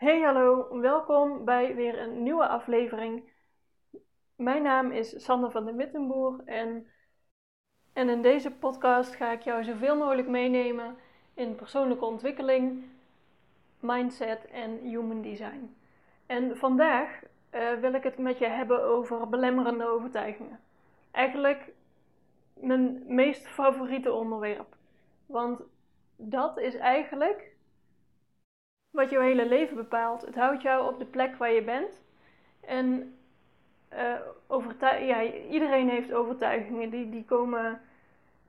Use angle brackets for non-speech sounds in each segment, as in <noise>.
Hey hallo, welkom bij weer een nieuwe aflevering. Mijn naam is Sander van de Wittenboer en, en in deze podcast ga ik jou zoveel mogelijk meenemen in persoonlijke ontwikkeling, mindset en human design. En vandaag uh, wil ik het met je hebben over belemmerende overtuigingen. Eigenlijk mijn meest favoriete onderwerp. Want dat is eigenlijk wat jouw hele leven bepaalt. Het houdt jou op de plek waar je bent. En uh, ja, iedereen heeft overtuigingen. Die, die komen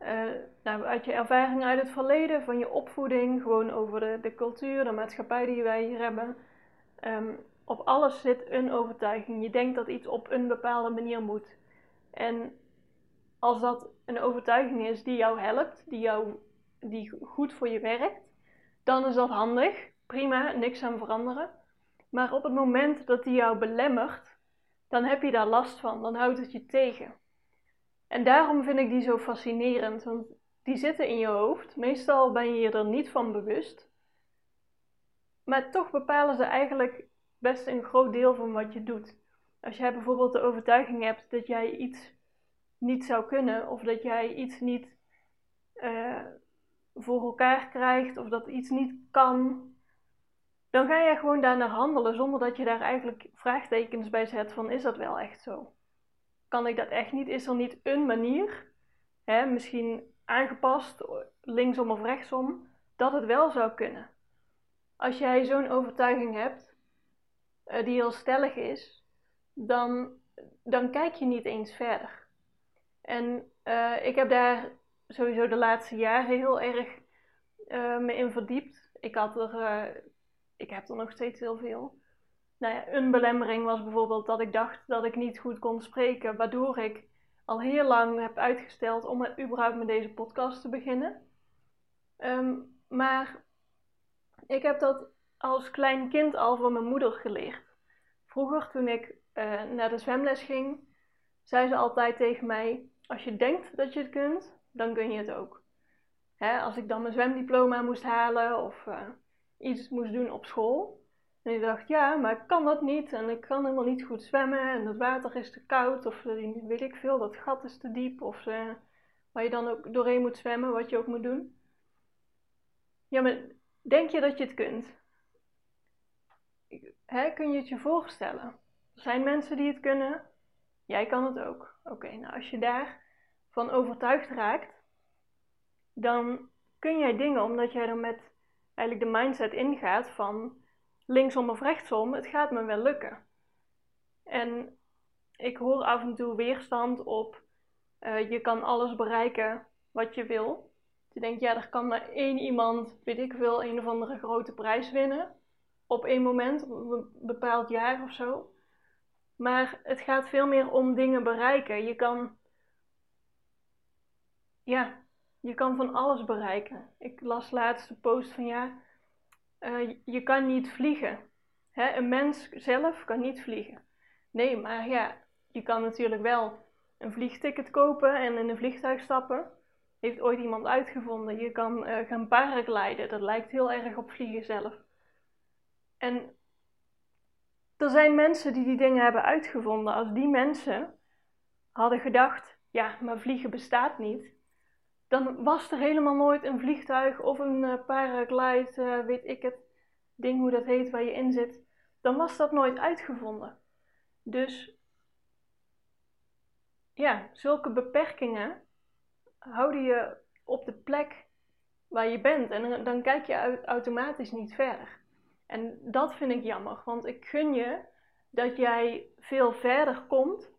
uh, nou, uit je ervaringen uit het verleden, van je opvoeding, gewoon over de, de cultuur, de maatschappij die wij hier hebben. Um, op alles zit een overtuiging. Je denkt dat iets op een bepaalde manier moet. En als dat een overtuiging is die jou helpt, die, jou, die goed voor je werkt, dan is dat handig prima, niks aan veranderen. Maar op het moment dat die jou belemmert, dan heb je daar last van, dan houdt het je tegen. En daarom vind ik die zo fascinerend, want die zitten in je hoofd. Meestal ben je je er niet van bewust. Maar toch bepalen ze eigenlijk best een groot deel van wat je doet. Als jij bijvoorbeeld de overtuiging hebt dat jij iets niet zou kunnen, of dat jij iets niet uh, voor elkaar krijgt, of dat iets niet kan, dan ga je gewoon daarnaar handelen zonder dat je daar eigenlijk vraagtekens bij zet van is dat wel echt zo? Kan ik dat echt niet? Is er niet een manier, hè, misschien aangepast, linksom of rechtsom, dat het wel zou kunnen? Als jij zo'n overtuiging hebt, uh, die heel stellig is, dan, dan kijk je niet eens verder. En uh, ik heb daar sowieso de laatste jaren heel erg uh, me in verdiept. Ik had er ik heb er nog steeds heel veel. Nou ja, een belemmering was bijvoorbeeld dat ik dacht dat ik niet goed kon spreken, waardoor ik al heel lang heb uitgesteld om überhaupt met deze podcast te beginnen. Ehm, maar ik heb dat als klein kind al van mijn moeder geleerd. Vroeger, toen ik uh, naar de zwemles ging, zei ze altijd tegen mij: Als je denkt dat je het kunt, dan kun je het ook. Hè, als ik dan mijn zwemdiploma moest halen of uh, iets moest doen op school. En ik dacht, ja, maar ik kan dat niet en ik kan helemaal niet goed zwemmen en het water is te koud of eh, weet ik veel, dat gat is te diep of uh, waar je dan ook doorheen moet zwemmen, wat je ook moet doen. Ja, maar denk je dat je het kunt? Kun je het je voorstellen? Er zijn mensen die het kunnen, jij kan het ook. Oké, nou als je daarvan overtuigd raakt, dan kun jij dingen omdat jij er met eigenlijk de mindset ingaat van linksom of rechtsom, het gaat me wel lukken. En ik hoor af en toe weerstand op uh, je kan alles bereiken wat je wil. Je denkt, ja, er kan maar één iemand, weet ik veel, een of andere grote prijs winnen. Op één moment, op een bepaald jaar of zo. Maar het gaat veel meer om dingen bereiken. Je kan, ja, je kan van alles bereiken. Ik las laatst een post van ja, uh, je kan niet vliegen. Hè? Een mens zelf kan niet vliegen. Nee, maar ja, je kan natuurlijk wel een vliegticket kopen en in een vliegtuig stappen. Heeft ooit iemand uitgevonden. Je kan uh, gaan paragliden. Dat lijkt heel erg op vliegen zelf. En er zijn mensen die die dingen hebben uitgevonden. Als die mensen hadden gedacht, ja, maar vliegen bestaat niet dan was er helemaal nooit een vliegtuig of een uh, paraglide, uh, weet ik het, ding hoe dat heet, waar je in zit. Dan was dat nooit uitgevonden. Dus ja, zulke beperkingen houden je op de plek waar je bent. En dan kijk je automatisch niet verder. En dat vind ik jammer, want ik gun je dat jij veel verder komt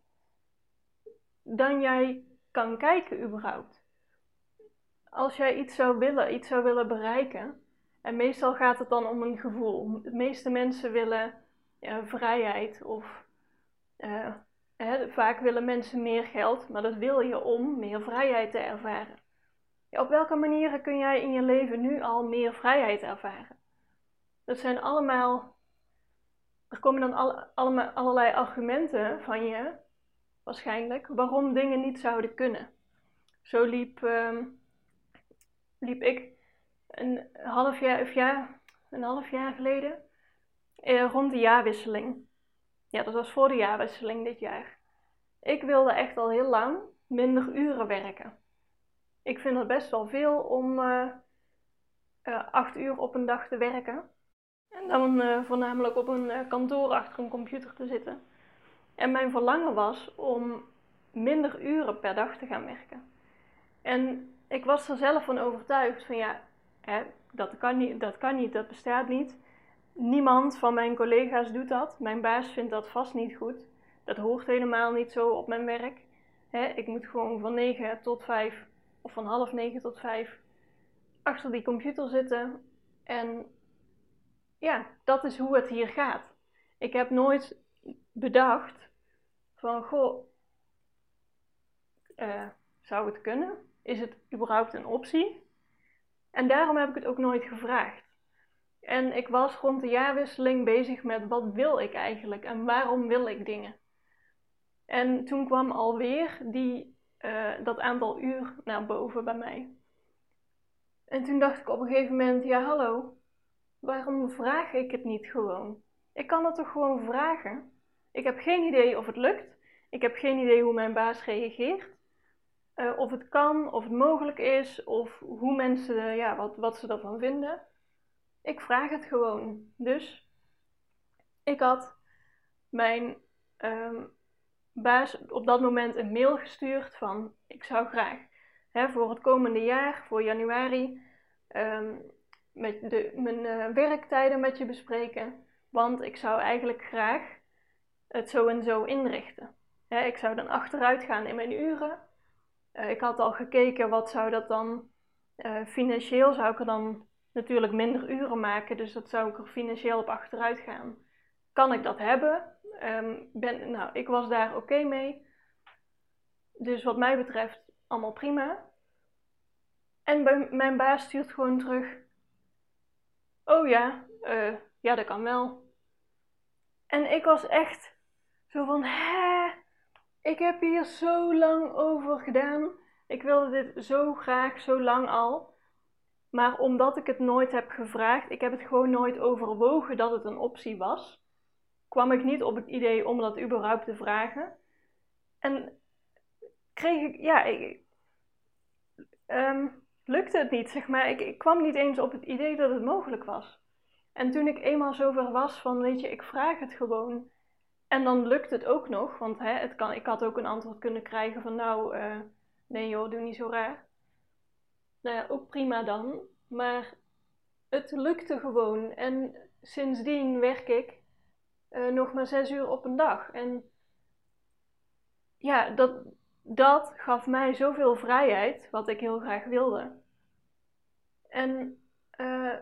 dan jij kan kijken überhaupt als jij iets zou willen, iets zou willen bereiken, en meestal gaat het dan om een gevoel. De meeste mensen willen ja, vrijheid of uh, hè, vaak willen mensen meer geld, maar dat wil je om meer vrijheid te ervaren. Ja, op welke manieren kun jij in je leven nu al meer vrijheid ervaren? Dat zijn allemaal, er komen dan al, allemaal, allerlei argumenten van je, waarschijnlijk, waarom dingen niet zouden kunnen. Zo liep. Uh, liep ik een half jaar, of ja, een half jaar geleden eh, rond de jaarwisseling. Ja, dat was voor de jaarwisseling dit jaar. Ik wilde echt al heel lang minder uren werken. Ik vind het best wel veel om uh, acht uur op een dag te werken. En dan uh, voornamelijk op een kantoor achter een computer te zitten. En mijn verlangen was om minder uren per dag te gaan werken. En ik was er zelf van overtuigd van ja, hè, dat, kan niet, dat kan niet, dat bestaat niet. Niemand van mijn collega's doet dat. Mijn baas vindt dat vast niet goed. Dat hoort helemaal niet zo op mijn werk. ik moet gewoon van 9 tot 5 of van half 9 tot 5 achter die computer zitten. En ja, dat is hoe het hier gaat. Ik heb nooit bedacht van goh, uh, zou het kunnen? Is het überhaupt een optie? En daarom heb ik het ook nooit gevraagd. En ik was rond de jaarwisseling bezig met wat wil ik eigenlijk en waarom wil ik dingen. En toen kwam alweer die, uh, dat aantal uur naar boven bij mij. En toen dacht ik op een gegeven moment, ja hallo, waarom vraag ik het niet gewoon? Ik kan het toch gewoon vragen? Ik heb geen idee of het lukt. Ik heb geen idee hoe mijn baas reageert. Uh, of het kan, of het mogelijk is, of hoe mensen, ja, wat, wat ze ervan vinden. Ik vraag het gewoon. Dus ik had mijn um, baas op dat moment een mail gestuurd van ik zou graag hè, voor het komende jaar, voor januari, um, met de, mijn uh, werktijden met je bespreken. Want ik zou eigenlijk graag het zo en zo inrichten. Hè, ik zou dan achteruit gaan in mijn uren. Uh, ik had al gekeken wat zou dat dan uh, financieel zou ik er dan natuurlijk minder uren maken, dus dat zou ik er financieel op achteruit gaan. Kan ik dat hebben? Um, ben, nou, ik was daar oké mee. Dus wat mij betreft allemaal prima. En mijn baas stuurt gewoon terug. Oh ja, uh, ja, dat kan wel. En ik was echt zo van, hè, ik heb hier zo lang over gedaan. Ik wilde dit zo graag, zo lang al. Maar omdat ik het nooit heb gevraagd, ik heb het gewoon nooit overwogen dat het een optie was, kwam ik niet op het idee om dat überhaupt te vragen. En kreeg ik, ja, ik, um, lukte het niet, zeg maar. Ik, ik kwam niet eens op het idee dat het mogelijk was. En toen ik eenmaal zover was van, weet je, ik vraag het gewoon. En dan lukt het ook nog, want hè, het kan, ik had ook een antwoord kunnen krijgen van, nou, uh, nee joh, doe niet zo raar nou ja, ook prima dan. Maar het lukte gewoon. En sindsdien werk ik uh, nog maar zes uur op een dag. En ja, dat, dat gaf mij zoveel vrijheid, wat ik heel graag wilde. En uh,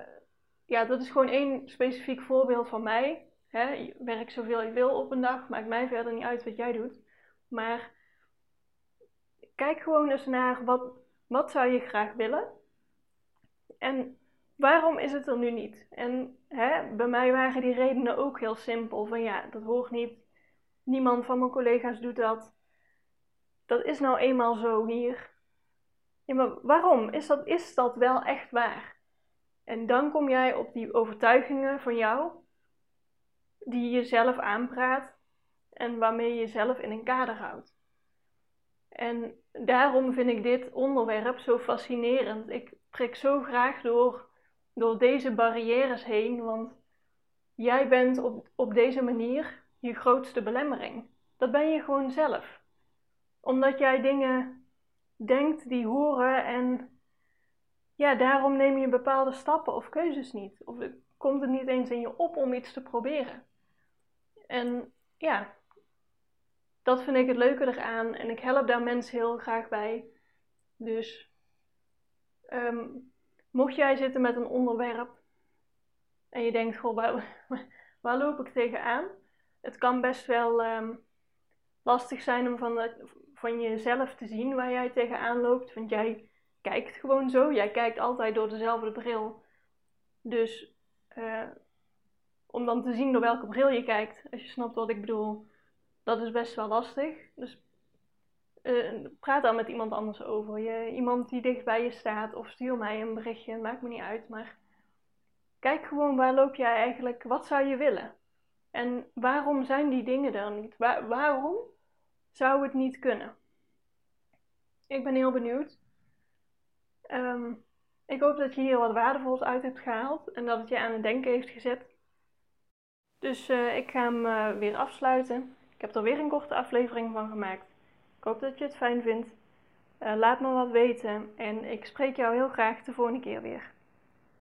ja, dat is gewoon één specifiek voorbeeld van mij. Hè, werk zoveel je wil op een dag, maakt mij verder niet uit wat jij doet. Maar kijk gewoon eens naar wat, wat zou je graag willen? En waarom is het er nu niet? En hè, bij mij waren die redenen ook heel simpel. Van ja, dat hoort niet. Niemand van mijn collega's doet dat. Dat is nou eenmaal zo hier. Ja, maar waarom? Is dat, is dat wel echt waar? En dan kom jij op die overtuigingen van jou, die je zelf aanpraat en waarmee je jezelf in een kader houdt. En daarom vind ik dit onderwerp zo fascinerend. Ik prik zo graag door, door deze barrières heen, want jij bent op, op deze manier je grootste belemmering. Dat ben je gewoon zelf. Omdat jij dingen denkt die horen en ja, daarom neem je bepaalde stappen of keuzes niet. Of komt het niet eens in je op om iets te proberen. En ja, dat vind ik het leuke eraan en ik help daar mensen heel graag bij. Dus um, mocht jij zitten met een onderwerp en je denkt, goh, waar, <laughs> waar loop ik tegenaan? Het kan best wel um, lastig zijn om van, van jezelf te zien waar jij tegenaan loopt, want jij kijkt gewoon zo. Jij kijkt altijd door dezelfde bril. Dus uh, om dan te zien door welke bril je kijkt, als je snapt wat ik bedoel, dat is best wel lastig. Dus uh, praat dan met iemand anders over. Je, iemand die dicht bij je staat of stuur mij een berichtje, maakt me niet uit. Maar kijk gewoon waar loop jij eigenlijk, wat zou je willen? En waarom zijn die dingen er niet? waarom zou het niet kunnen? Ik ben heel benieuwd. Ehm, ik hoop dat je hier wat waardevols uit hebt gehaald en dat het je aan het denken heeft gezet. Dus uh, ik ga hem uh, weer afsluiten. Ik heb er weer een korte aflevering van gemaakt. Ik hoop dat je het fijn vindt. Uh, laat me wat weten en ik spreek jou heel graag de volgende keer weer.